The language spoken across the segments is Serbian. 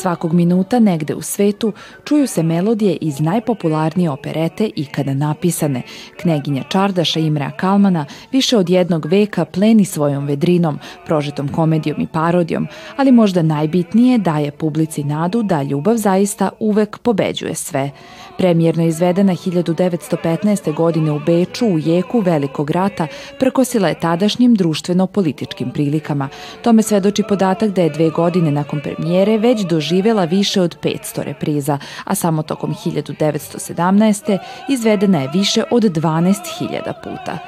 Svakog minuta negde u svetu čuju se melodije iz najpopularnije operete ikada napisane. Kneginja Čardaša Imrea Kalmana više od jednog veka pleni svojom vedrinom, prožetom komedijom i parodijom, ali možda najbitnije daje publici nadu da ljubav zaista uvek pobeđuje sve. Premijerno izvedena 1915. godine u Beču u jeku Velikog rata prkosila je tadašnjim društveno-političkim prilikama. Tome svedoči podatak da je dve godine nakon premijere već doživela više od 500 repriza, a samo tokom 1917. izvedena je više od 12.000 puta.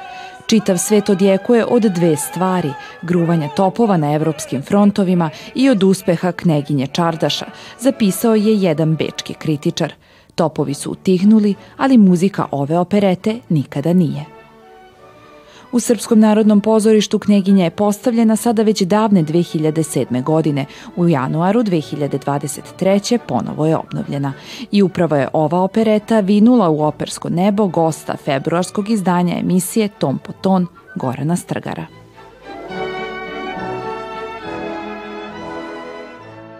Čitav svet odjekuje od dve stvari, gruvanja topova na evropskim frontovima i od uspeha kneginje Čardaša, zapisao je jedan bečki kritičar. Topovi su utihnuli, ali muzika ove operete nikada nije. U Srpskom narodnom pozorištu knjeginja je postavljena sada već davne 2007. godine. U januaru 2023. ponovo je obnovljena. I upravo je ova opereta vinula u opersko nebo gosta februarskog izdanja emisije Tom po ton Gorana Strgara.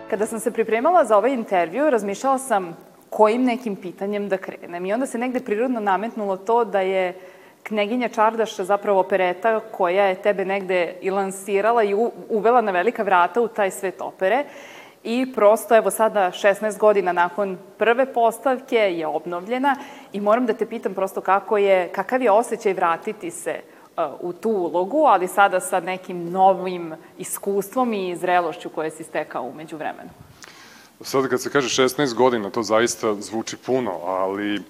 Kada sam se pripremala za ovaj intervju, razmišljala sam kojim nekim pitanjem da krenem. I onda se negde prirodno nametnulo to da je Kneginja Čardaša zapravo opereta koja je tebe negde i lansirala i uvela na velika vrata u taj svet opere. I prosto, evo sada, 16 godina nakon prve postavke je obnovljena i moram da te pitam prosto kako je, kakav je osjećaj vratiti se uh, u tu ulogu, ali sada sa nekim novim iskustvom i zrelošću koje si stekao umeđu vremenu. Sada kad se kaže 16 godina, to zaista zvuči puno, ali e,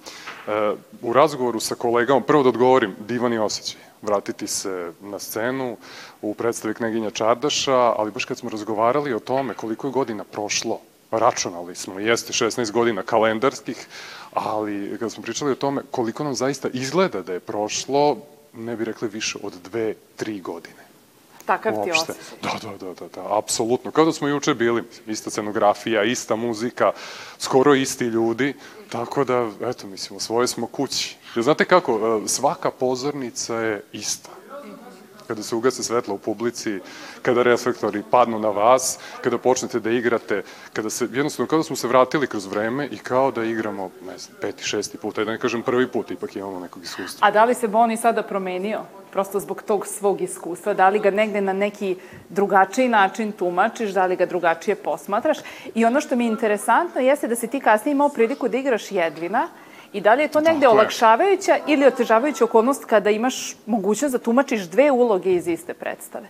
u razgovoru sa kolegama, prvo da odgovorim, divan je osjećaj vratiti se na scenu u predstavi Kneginja Čardaša, ali baš kad smo razgovarali o tome koliko je godina prošlo, računali smo, jeste 16 godina kalendarskih, ali kada smo pričali o tome koliko nam zaista izgleda da je prošlo, ne bi rekli više od dve, tri godine. Takav ti osjećaj. Da, da, da, da, da, apsolutno. Kao da smo juče bili, ista scenografija, ista muzika, skoro isti ljudi, tako da, eto, mislim, u svoje smo kući. Znate kako, e, svaka pozornica je ista kada se ugase svetlo u publici, kada reflektori padnu na vas, kada počnete da igrate, kada se, jednostavno, kao da smo se vratili kroz vreme i kao da igramo, ne znam, peti, šesti put, da ne kažem prvi put, ipak imamo nekog iskustva. A da li se Boni sada promenio? prosto zbog tog svog iskustva, da li ga negde na neki drugačiji način tumačiš, da li ga drugačije posmatraš. I ono što mi je interesantno jeste da si ti kasnije imao priliku da igraš Jedvina i da li je to negde Tako olakšavajuća je. ili otežavajuća okolnost kada imaš mogućnost da tumačiš dve uloge iz iste predstave?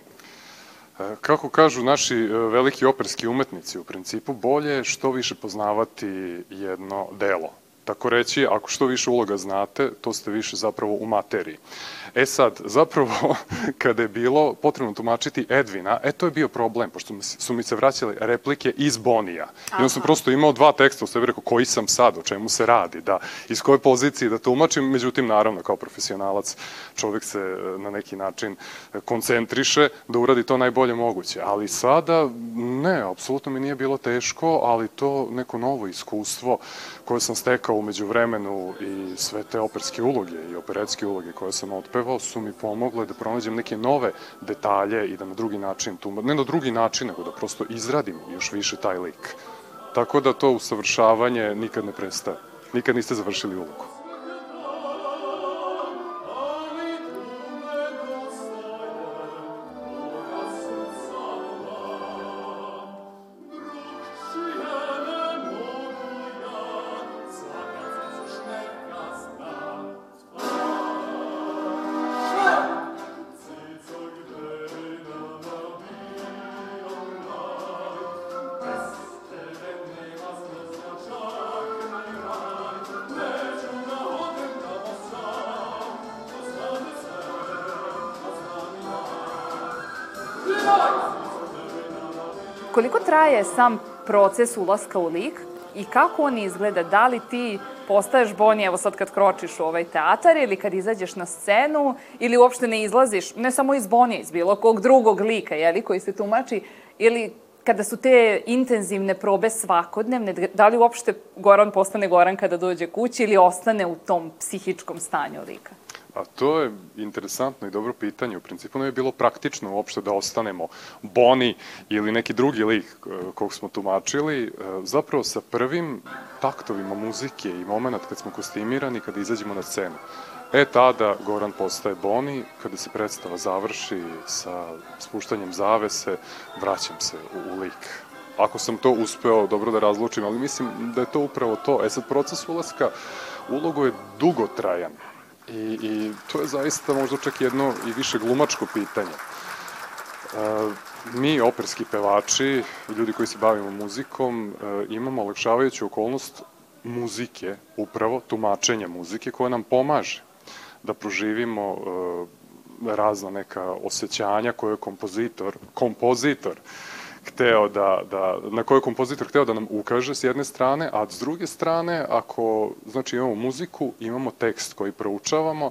E, kako kažu naši e, veliki operski umetnici, u principu bolje je što više poznavati jedno delo. Tako reći, ako što više uloga znate, to ste više zapravo u materiji. E sad, zapravo, kada je bilo potrebno tumačiti Edvina, e to je bio problem, pošto su mi se vraćale replike iz Bonija. I onda sam prosto imao dva teksta u sebi, rekao koji sam sad, o čemu se radi, da, iz koje pozicije da tumačim, međutim, naravno, kao profesionalac, čovek se e, na neki način e, koncentriše da uradi to najbolje moguće. Ali sada, ne, apsolutno mi nije bilo teško, ali to neko novo iskustvo koje sam stekao umeđu vremenu i sve te operske uloge i operetske uloge koje sam otpevao su mi pomogle da pronađem neke nove detalje i da na drugi način, ne na drugi način, nego da prosto izradim još više taj lik. Tako da to usavršavanje nikad ne prestaje. Nikad niste završili ulogu. Koliko traje sam proces ulaska u lik i kako on izgleda? Da li ti postaješ Boni, evo sad kad kročiš u ovaj teatar ili kad izađeš na scenu ili uopšte ne izlaziš, ne samo iz Bonija, iz bilo kog drugog lika, jeli, koji se tumači, ili kada su te intenzivne probe svakodnevne, da li uopšte Goran postane Goran kada dođe kući ili ostane u tom psihičkom stanju lika? A to je interesantno i dobro pitanje. U principu ne je bilo praktično uopšte da ostanemo Boni ili neki drugi lik e, kog smo tumačili. E, zapravo sa prvim taktovima muzike i moment kad smo kostimirani, kada izađemo na scenu. E tada Goran postaje Boni, kada se predstava završi sa spuštanjem zavese, vraćam se u, u lik. Ako sam to uspeo dobro da razlučim, ali mislim da je to upravo to. E sad, proces ulaska ulogu je dugotrajan I, I to je zaista možda čak jedno i više glumačko pitanje. E, mi, operski pevači, ljudi koji se bavimo muzikom, e, imamo olakšavajuću okolnost muzike, upravo tumačenja muzike, koja nam pomaže da proživimo e, razna neka osjećanja koje je kompozitor, kompozitor hteo da, da, na koje je kompozitor hteo da nam ukaže s jedne strane, a s druge strane, ako znači imamo muziku, imamo tekst koji proučavamo,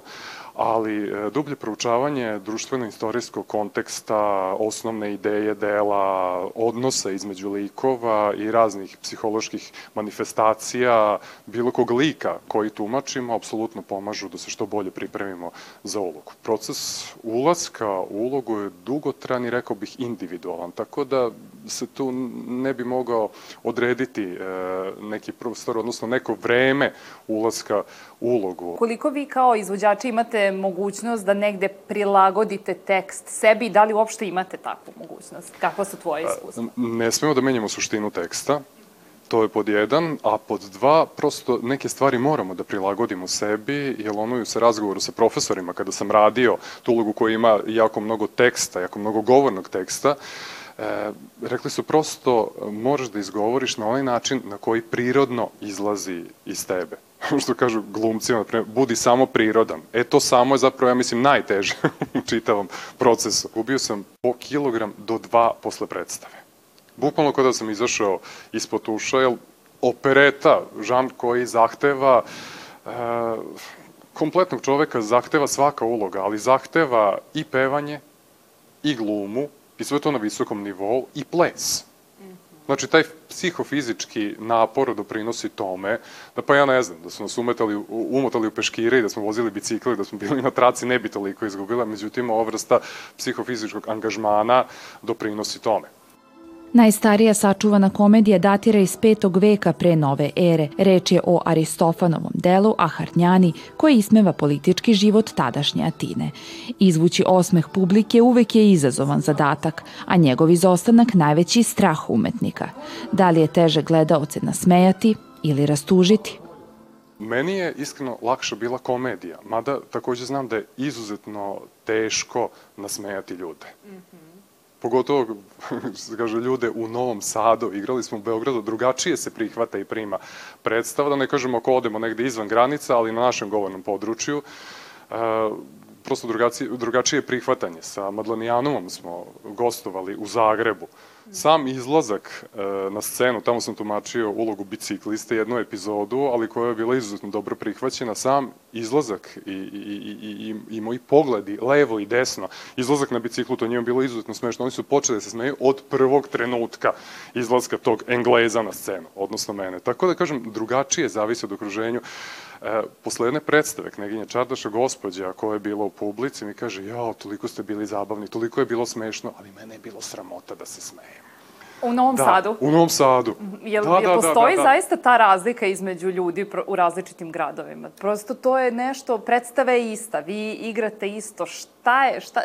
ali e, dublje proučavanje društveno-istorijskog konteksta, osnovne ideje dela, odnosa između likova i raznih psiholoških manifestacija, bilo kog lika koji tumačimo, apsolutno pomažu da se što bolje pripremimo za ulogu. Proces ulaska u ulogu je dugotran i rekao bih individualan, tako da se tu ne bi mogao odrediti e, neki prostor, odnosno neko vreme ulaska u ulogu. Koliko vi kao izvođači imate mogućnost da negde prilagodite tekst sebi i da li uopšte imate takvu mogućnost? Kakva su tvoje iskustva? Ne smemo da menjamo suštinu teksta, To je pod jedan, a pod dva, prosto neke stvari moramo da prilagodimo sebi, jer ono sa razgovoru sa profesorima, kada sam radio tu ulogu koja ima jako mnogo teksta, jako mnogo govornog teksta, e, rekli su prosto moraš da izgovoriš na onaj način na koji prirodno izlazi iz tebe. što kažu glumcima, budi samo prirodan. E to samo je zapravo, ja mislim, najteže u čitavom procesu. Ubio sam po kilogram do dva posle predstave. Bukvalno kada sam izašao ispod uša, jer opereta, žan koji zahteva e, kompletnog čoveka, zahteva svaka uloga, ali zahteva i pevanje, i glumu, i sve to na visokom nivou, i ples. Znači, taj psihofizički napor doprinosi tome, da pa ja ne znam, da su nas umetali, umotali u peškire i da smo vozili bicikli, da smo bili na traci, ne bi toliko izgubila, međutim, ova vrsta psihofizičkog angažmana doprinosi tome. Najstarija sačuvana komedija datira iz petog veka pre nove ere. Reč je o Aristofanovom delu Aharnjani, koji ismeva politički život tadašnje Atine. Izvući osmeh publike uvek je izazovan zadatak, a njegov izostanak najveći strah umetnika. Da li je teže gledaoce nasmejati ili rastužiti? Meni je iskreno lakša bila komedija, mada takođe znam da je izuzetno teško nasmejati ljude. Mm -hmm pogotovo, kaže, ljude u Novom Sadu, igrali smo u Beogradu, drugačije se prihvata i prima predstava, da ne kažemo ako odemo negde izvan granica, ali na našem govornom području, e, prosto drugačije, drugačije prihvatanje. Sa Madlanijanomom smo gostovali u Zagrebu, Sam izlazak e, na scenu, tamo sam tumačio ulogu bicikliste, jednu epizodu, ali koja je bila izuzetno dobro prihvaćena, sam izlazak i, i, i, i, i moji pogledi, levo i desno, izlazak na biciklu, to njima bilo izuzetno smešno, oni su počeli da se smeju od prvog trenutka izlaska tog Engleza na scenu, odnosno mene. Tako da kažem, drugačije zavisi od okruženju. Posle jedne predstave, kneginja Čardaša, gospođa koja je bila u publici, mi kaže, jao, toliko ste bili zabavni, toliko je bilo smešno, ali mene je bilo sramota da se smejem. U Novom da, Sadu? u Novom Sadu. Jel, da, jel da, postoji da, da, da. zaista ta razlika između ljudi u različitim gradovima? Prosto to je nešto, predstava je ista, vi igrate isto, šta je, šta,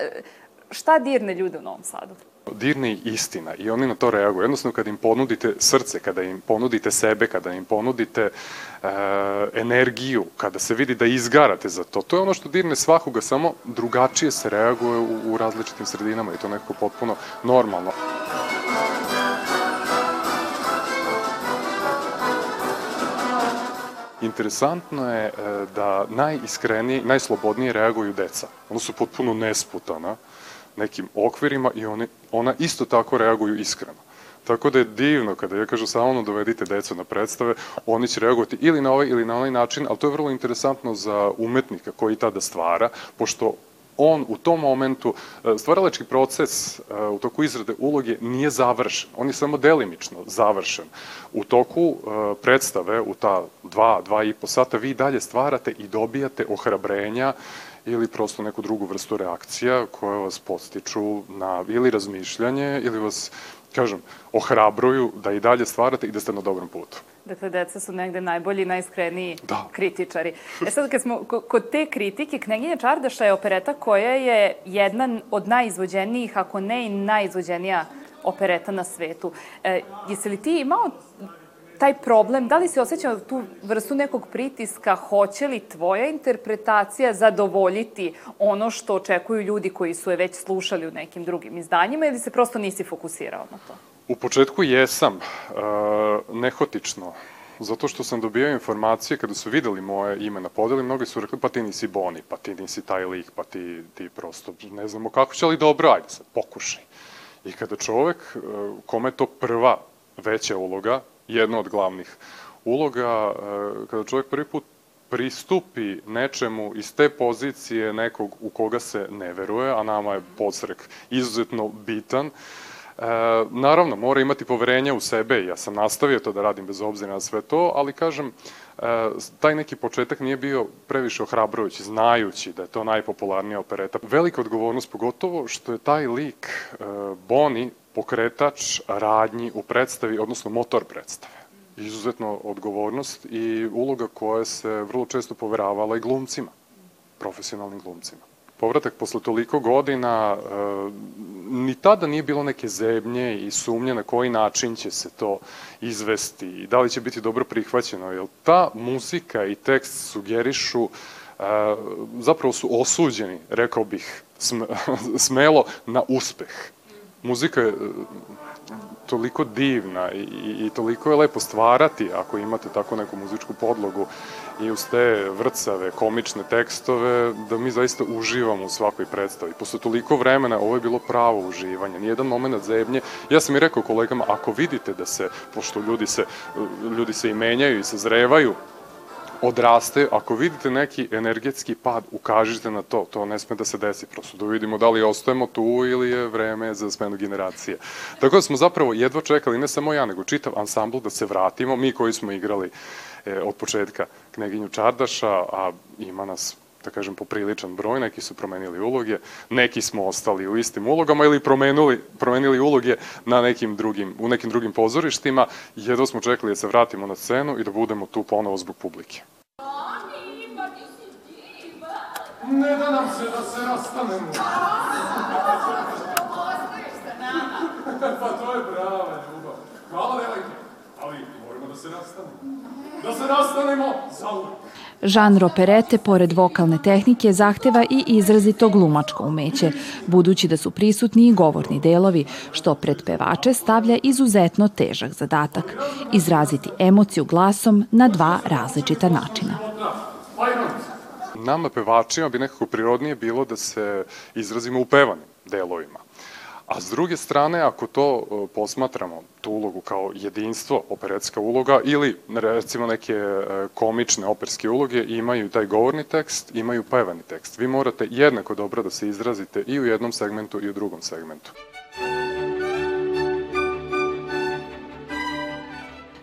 šta dirne ljude u Novom Sadu? Dirne istina i oni na to reaguju. Jednostavno kada im ponudite srce, kada im ponudite sebe, kada im ponudite e, energiju, kada se vidi da izgarate za to, to je ono što dirne svakoga, samo drugačije se reaguje u, u različitim sredinama i to nekako potpuno normalno. Interesantno je e, da najiskrenije, najslobodnije reaguju deca. Ona su potpuno nesputana nekim okvirima i oni, ona isto tako reaguju iskreno. Tako da je divno kada ja kažu samo ono dovedite decu na predstave, oni će reagovati ili na ovaj ili na onaj način, ali to je vrlo interesantno za umetnika koji tada stvara, pošto on u tom momentu, e, stvaralački proces e, u toku izrade uloge nije završen, on je samo delimično završen. U toku e, predstave, u ta dva, dva i po sata, vi dalje stvarate i dobijate ohrabrenja ili prosto neku drugu vrstu reakcija koje vas postiču na ili razmišljanje ili vas, kažem, ohrabruju da i dalje stvarate i da ste na dobrom putu. Dakle, deca su negde najbolji i najiskreniji da. kritičari. E sad, kad smo kod te kritike, Kneginja Čardaša je opereta koja je jedna od najizvođenijih, ako ne i najizvođenija opereta na svetu. E, jesi li ti imao taj problem, da li si osjećao tu vrstu nekog pritiska, hoće li tvoja interpretacija zadovoljiti ono što očekuju ljudi koji su je već slušali u nekim drugim izdanjima ili se prosto nisi fokusirao na to? U početku jesam, e, nehotično, zato što sam dobijao informacije kada su videli moje ime na podeli, mnogi su rekli pa ti nisi Boni, pa ti nisi taj lik, pa ti, ti prosto ne znamo kako će, ali dobro, ajde sad, pokušaj. I kada čovek, e, kome je to prva veća uloga, jedna od glavnih uloga, e, kada čovek prvi put pristupi nečemu iz te pozicije nekog u koga se ne veruje, a nama je podsrek izuzetno bitan, E, naravno, mora imati poverenja u sebe ja sam nastavio to da radim bez obzira na sve to, ali kažem, taj neki početak nije bio previše ohrabrujući, znajući da je to najpopularnija opereta. Velika odgovornost, pogotovo što je taj lik e, Boni pokretač radnji u predstavi, odnosno motor predstave. Izuzetno odgovornost i uloga koja se vrlo često poveravala i glumcima, profesionalnim glumcima. Povratak posle toliko godina, e, ni tada nije bilo neke zebnje i sumnje na koji način će se to izvesti i da li će biti dobro prihvaćeno, jer ta muzika i tekst sugerišu e, zapravo su osuđeni, rekao bih smelo, na uspeh. Muzika je toliko divna i, i toliko je lepo stvarati ako imate tako neku muzičku podlogu i uz te vrcave, komične tekstove, da mi zaista uživamo u svakoj predstavi. Posle toliko vremena ovo je bilo pravo uživanje, nijedan moment zebnje. Ja sam i rekao kolegama, ako vidite da se, pošto ljudi se, ljudi se i menjaju i sazrevaju, odrastaju, ako vidite neki energetski pad, ukažite na to, to ne sme da se desi, prosto da vidimo da li ostajemo tu ili je vreme za smenu generacije. Tako da smo zapravo jedva čekali, ne samo ja, nego čitav ansambl da se vratimo, mi koji smo igrali e, od početka Kneginju Čardaša, a ima nas da kažem, popriličan broj, neki su promenili uloge, neki smo ostali u istim ulogama ili promenili, promenili uloge na nekim drugim, u nekim drugim pozorištima, jedno smo čekali da se vratimo na scenu i da budemo tu ponovo zbog publike. Ne da nam se da se rastanemo. Pa to je prava ljubav. Hvala, devojke, ali moramo da se rastanemo. Da se rastanemo za uvek. Žanr operete, pored vokalne tehnike, zahteva i izrazito glumačko umeće, budući da su prisutni i govorni delovi, što pred pevače stavlja izuzetno težak zadatak. Izraziti emociju glasom na dva različita načina. Nama pevačima bi nekako prirodnije bilo da se izrazimo u pevanim delovima. A s druge strane, ako to e, posmatramo, tu ulogu kao jedinstvo, operetska uloga, ili recimo neke e, komične operske uloge, imaju taj govorni tekst, imaju pevani tekst. Vi morate jednako dobro da se izrazite i u jednom segmentu i u drugom segmentu.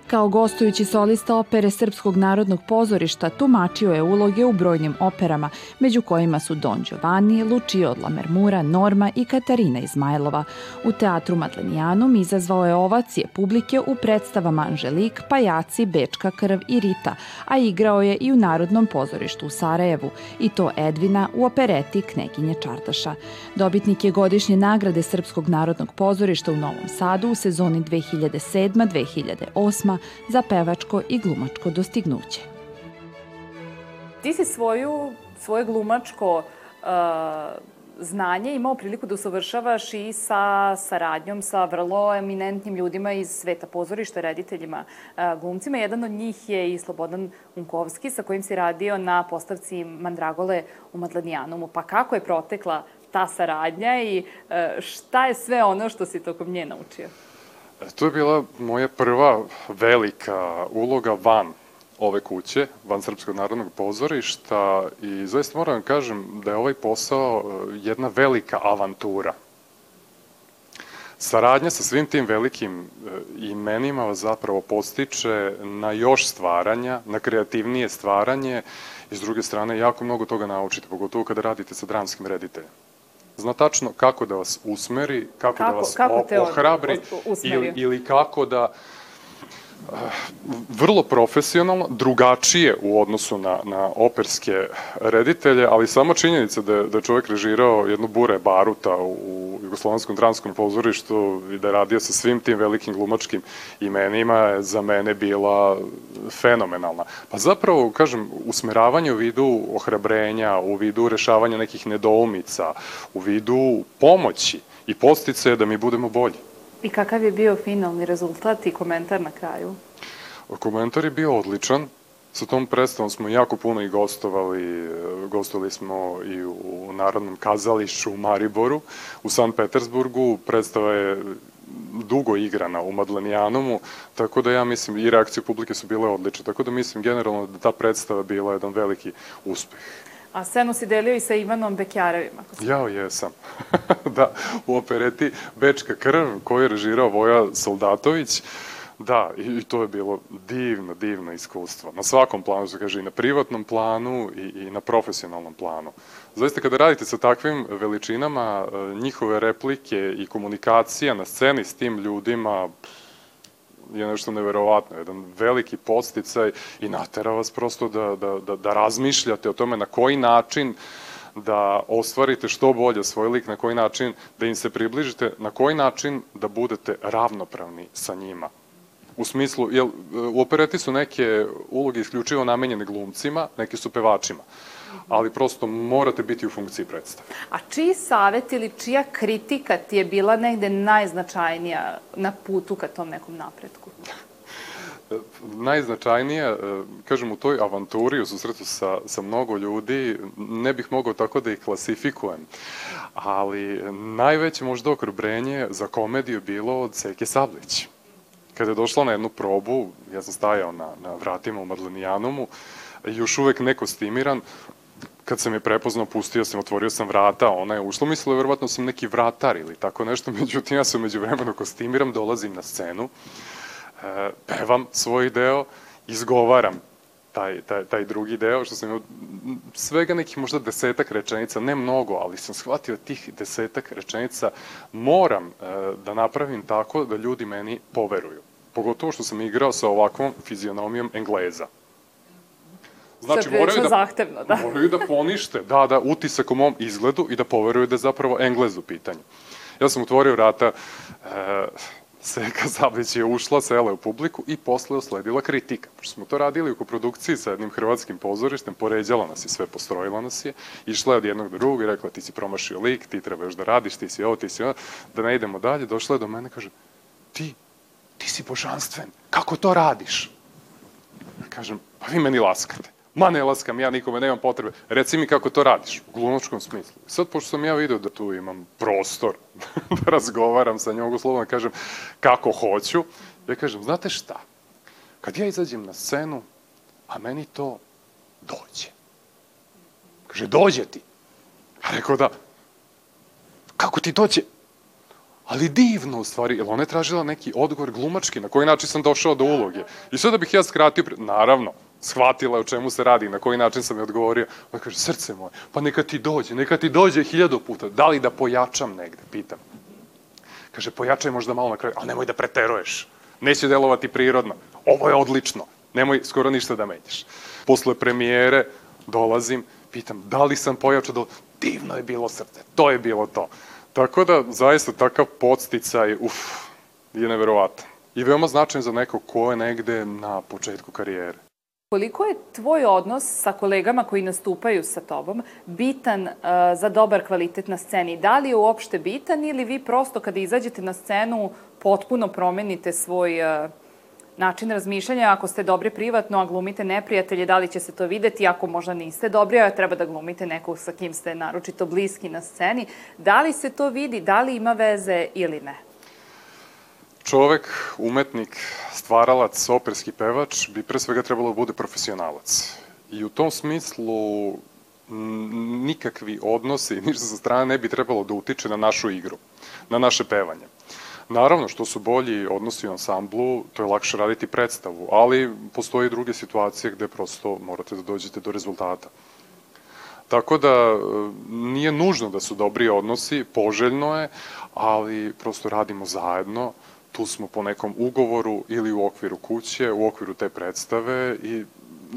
Kao gostujući solista opere Srpskog narodnog pozorišta tumačio je uloge u brojnim operama, među kojima su Don Giovanni, Lucio od Lamermura, Norma i Katarina Izmajlova. U teatru Matlenijanum izazvao je ovacije publike u predstavama Anželik, Pajaci, Bečka krv i Rita, a igrao je i u Narodnom pozorištu u Sarajevu, i to Edvina u opereti Kneginje Čardaša. Dobitnik je godišnje nagrade Srpskog narodnog pozorišta u Novom Sadu u sezoni 2007-2008 za pevačko i glumačko dostignuće. Ti si svoju, svoje glumačko uh, znanje imao priliku da usavršavaš i sa saradnjom sa vrlo eminentnim ljudima iz sveta pozorišta, rediteljima, uh, glumcima. Jedan od njih je i Slobodan Unkovski, sa kojim si radio na postavci Mandragole u Madlanijanumu. Pa kako je protekla ta saradnja i uh, šta je sve ono što si tokom nje naučio? To je bila moja prva velika uloga van ove kuće, Van Srpskog narodnog pozorišta i zaista moram kažem da je ovaj posao e, jedna velika avantura. Saradnja sa svim tim velikim e, imenima vas zapravo postiče na još stvaranja, na kreativnije stvaranje i s druge strane jako mnogo toga naučite, pogotovo kada radite sa dramskim rediteljem. Zna tačno kako da vas usmeri, kako, da kako da vas kako ohrabri ili, ili kako da vrlo profesionalno, drugačije u odnosu na, na operske reditelje, ali sama činjenica da, da je čovjek režirao jednu bure baruta u, u Jugoslovenskom dramskom pozorištu i da je radio sa svim tim velikim glumačkim imenima je za mene bila fenomenalna. Pa zapravo, kažem, usmeravanje u vidu ohrabrenja, u vidu rešavanja nekih nedoumica, u vidu pomoći i postice da mi budemo bolji. I kakav je bio finalni rezultat i komentar na kraju? Komentar je bio odličan. Sa tom predstavom smo jako puno i gostovali. Gostovali smo i u Narodnom kazališću u Mariboru, u San Petersburgu. Predstava je dugo igrana u Madlenijanumu, tako da ja mislim i reakcije publike su bile odlične, tako da mislim generalno da ta predstava bila jedan veliki uspeh. A scenu si delio i sa Ivanom Bekjarevima. Ja, jesam. da, u opereti Bečka krv koju je režirao Voja Soldatović. Da, i to je bilo divno, divno iskustvo. Na svakom planu, se kaže, i na privatnom planu i, i na profesionalnom planu. Zaista, kada radite sa takvim veličinama, e, njihove replike i komunikacija na sceni s tim ljudima, pff, je nešto neverovatno, jedan veliki posticaj i natera vas prosto da, da, da, da razmišljate o tome na koji način da ostvarite što bolje svoj lik, na koji način da im se približite, na koji način da budete ravnopravni sa njima. U smislu, jel, u opereti su neke uloge isključivo namenjene glumcima, neke su pevačima ali prosto morate biti u funkciji predstave. A čiji savet ili čija kritika ti je bila negde najznačajnija na putu ka tom nekom napretku? najznačajnije, kažem, u toj avanturi, u susretu sa, sa mnogo ljudi, ne bih mogao tako da ih klasifikujem, ali najveće možda okrobrenje za komediju bilo od Seke Sablić. Kada je došla na jednu probu, ja sam stajao na, na vratima u Madlenijanumu, još uvek nekostimiran, kad sam je prepoznao, pustio sam, otvorio sam vrata, ona je ušla, mislila verovatno sam neki vratar ili tako nešto, međutim ja se umeđu vremenu kostimiram, dolazim na scenu, e, pevam svoj deo, izgovaram taj, taj, taj drugi deo, što sam imao svega nekih možda desetak rečenica, ne mnogo, ali sam shvatio tih desetak rečenica moram e, da napravim tako da ljudi meni poveruju. Pogotovo što sam igrao sa ovakvom fizionomijom Engleza. Znači, moraju da, zahtevno, da. moraju da ponište, da, da, utisak u mom izgledu i da poveruju da je zapravo Englez u pitanju. Ja sam otvorio vrata, e, Seka Zablić je ušla, sela u publiku i posle osledila kritika. Pošto smo to radili u koprodukciji sa jednim hrvatskim pozorištem, poređala nas je sve, postrojila nas je, išla je od jednog do drugog i rekla ti si promašio lik, ti treba još da radiš, ti si ovo, ti si ovo, da ne idemo dalje, došla je do mene i kaže, ti, ti si božanstven, kako to radiš? Kažem, pa vi meni laskate. Ma ne laskam, ja nikome nemam potrebe. Reci mi kako to radiš, u glumačkom smislu. Sad, pošto sam ja video da tu imam prostor da razgovaram sa njom, uslovno da kažem kako hoću, ja kažem, znate šta, kad ja izađem na scenu, a meni to dođe. Kaže, dođe ti. A rekao da, kako ti dođe? Ali divno, u stvari, jer ona je tražila neki odgovor glumački, na koji način sam došao do uloge. I sada bih ja skratio, naravno, shvatila o čemu se radi, na koji način sam je odgovorio. Ona kaže, srce moje, pa neka ti dođe, neka ti dođe hiljadu puta. Da li da pojačam negde, pitam. Kaže, pojačaj možda malo na kraju, ali nemoj da preteruješ. Neće delovati prirodno. Ovo je odlično. Nemoj skoro ništa da menjaš. Posle premijere dolazim, pitam, da li sam pojačao do... Divno je bilo srce, to je bilo to. Tako da, zaista, takav podsticaj, uf, je neverovatan. I veoma značajan za neko ko je negde na početku karijere. Koliko je tvoj odnos sa kolegama koji nastupaju sa tobom bitan uh, za dobar kvalitet na sceni? Da li je uopšte bitan ili vi prosto kada izađete na scenu potpuno promenite svoj uh, način razmišljanja, ako ste dobri privatno, a glumite neprijatelje, da li će se to videti, ako možda niste dobri, a treba da glumite nekog sa kim ste naročito bliski na sceni, da li se to vidi, da li ima veze ili ne? Čovek, umetnik, stvaralac, operski pevač bi pre svega trebalo da bude profesionalac. I u tom smislu nikakvi odnosi, ništa sa strane ne bi trebalo da utiče na našu igru, na naše pevanje. Naravno, što su bolji odnosi u ansamblu, to je lakše raditi predstavu, ali postoje i druge situacije gde prosto morate da dođete do rezultata. Tako da nije nužno da su dobri odnosi, poželjno je, ali prosto radimo zajedno, tu smo po nekom ugovoru ili u okviru kuće, u okviru te predstave i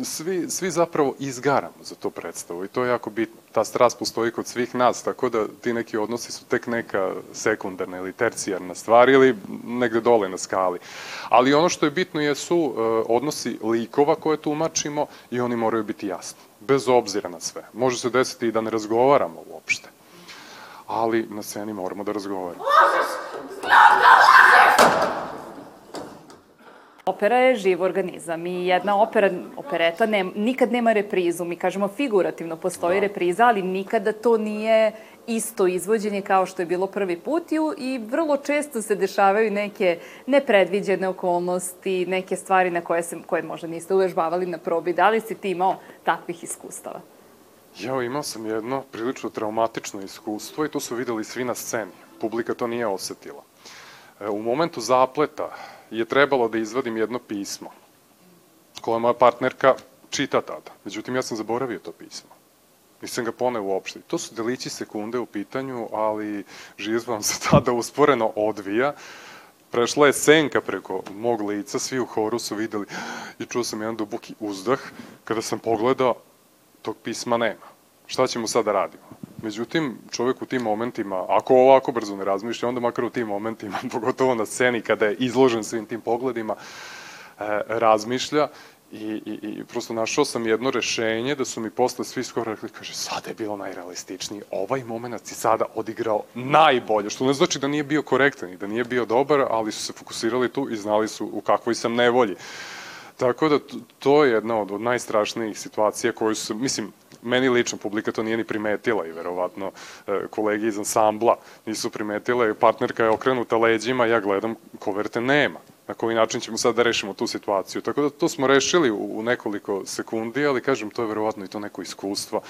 svi, svi zapravo izgaramo za to predstavu i to je jako bitno. Ta strast postoji kod svih nas, tako da ti neki odnosi su tek neka sekundarna ili tercijarna stvar ili negde dole na skali. Ali ono što je bitno jesu uh, odnosi likova koje tumačimo i oni moraju biti jasni, bez obzira na sve. Može se desiti i da ne razgovaramo uopšte, ali na sceni moramo da razgovaramo. Lažeš! Znam da! Opera je živ organizam i jedna opera, opereta ne, nikad nema reprizu. Mi kažemo figurativno postoji da. repriza, ali nikada to nije isto izvođenje kao što je bilo prvi put i vrlo često se dešavaju neke nepredviđene okolnosti, neke stvari na koje, se, koje možda niste uvežbavali na probi. Da li si ti imao takvih iskustava? Ja, imao sam jedno prilično traumatično iskustvo i to su videli svi na sceni. Publika to nije osetila. E, u momentu zapleta je trebalo da izvadim jedno pismo koje moja partnerka čita tada. Međutim, ja sam zaboravio to pismo. Nisam ga poneo uopšte. To su delići sekunde u pitanju, ali život vam se tada usporeno odvija. Prešla je senka preko mog lica, svi u horu su videli i čuo sam jedan duboki uzdah. Kada sam pogledao, tog pisma nema. Šta ćemo sada da radimo? Međutim, čovek u tim momentima, ako ovako brzo ne razmišlja, onda makar u tim momentima, pogotovo na sceni kada je izložen svim tim pogledima, e, razmišlja i, i, i prosto našao sam jedno rešenje da su mi posle svi skoro rekli, kaže, sada je bilo najrealističniji, ovaj moment si sada odigrao najbolje, što ne znači da nije bio korektan i da nije bio dobar, ali su se fokusirali tu i znali su u kakvoj sam nevolji. Tako da to je jedna od, od najstrašnijih situacija koju su, mislim, meni lično publika to nije ni primetila i verovatno e, kolegi iz ansambla nisu primetile, partnerka je okrenuta leđima, ja gledam koverte nema. Na koji način ćemo sad da rešimo tu situaciju. Tako da to smo rešili u, nekoliko sekundi, ali kažem, to je verovatno i to neko iskustvo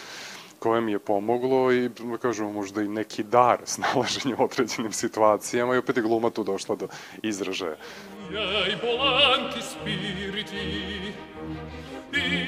koje mi je pomoglo i da kažemo možda i neki dar snalaženja u određenim situacijama i opet je gluma tu došla do izražaja. I volanti spiriti giovanile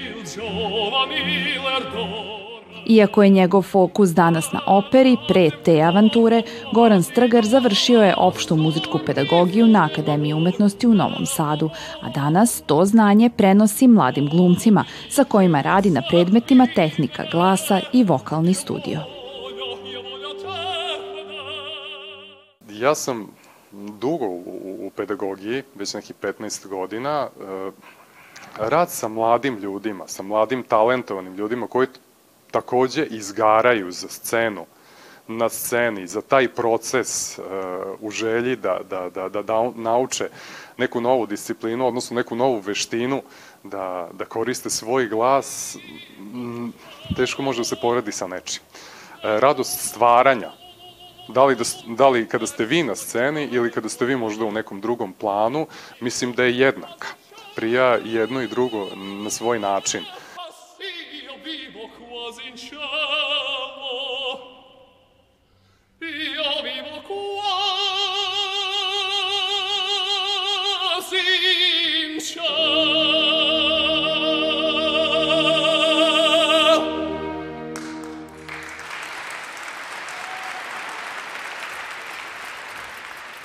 Iako je njegov fokus danas na operi, pre te avanture, Goran Strgar završio je opštu muzičku pedagogiju na Akademiji umetnosti u Novom Sadu, a danas to znanje prenosi mladim glumcima sa kojima radi na predmetima tehnika glasa i vokalni studio. Ja sam dugo u, u pedagogiji, već nekih 15 godina, e, rad sa mladim ljudima, sa mladim talentovanim ljudima koji takođe izgaraju za scenu, na sceni, za taj proces uh, u želji da, da, da, da, da nauče neku novu disciplinu, odnosno neku novu veštinu, da, da koriste svoj glas, teško može da se poredi sa nečim. E, radost stvaranja, da li, da, da li kada ste vi na sceni ili kada ste vi možda u nekom drugom planu, mislim da je jednaka. Prija jedno i drugo na svoj način. Io vivo quasi in cielo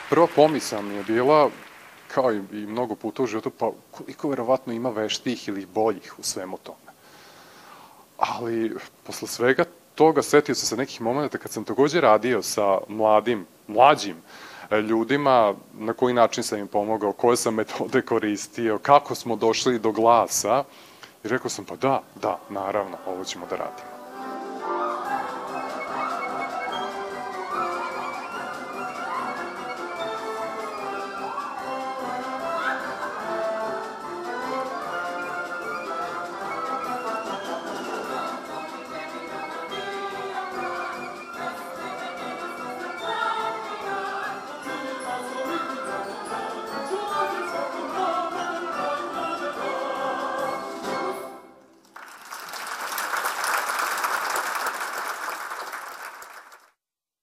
prva pomisla mi je bila, kao i, i mnogo puta u životu, pa koliko verovatno ima veštih ili boljih u svemu tome. Ali, posle svega toga, setio sam se nekih momenta kad sam takođe radio sa mladim, mlađim e, ljudima, na koji način sam im pomogao, koje sam metode koristio, kako smo došli do glasa, i rekao sam, pa da, da, naravno, ovo ćemo da radimo.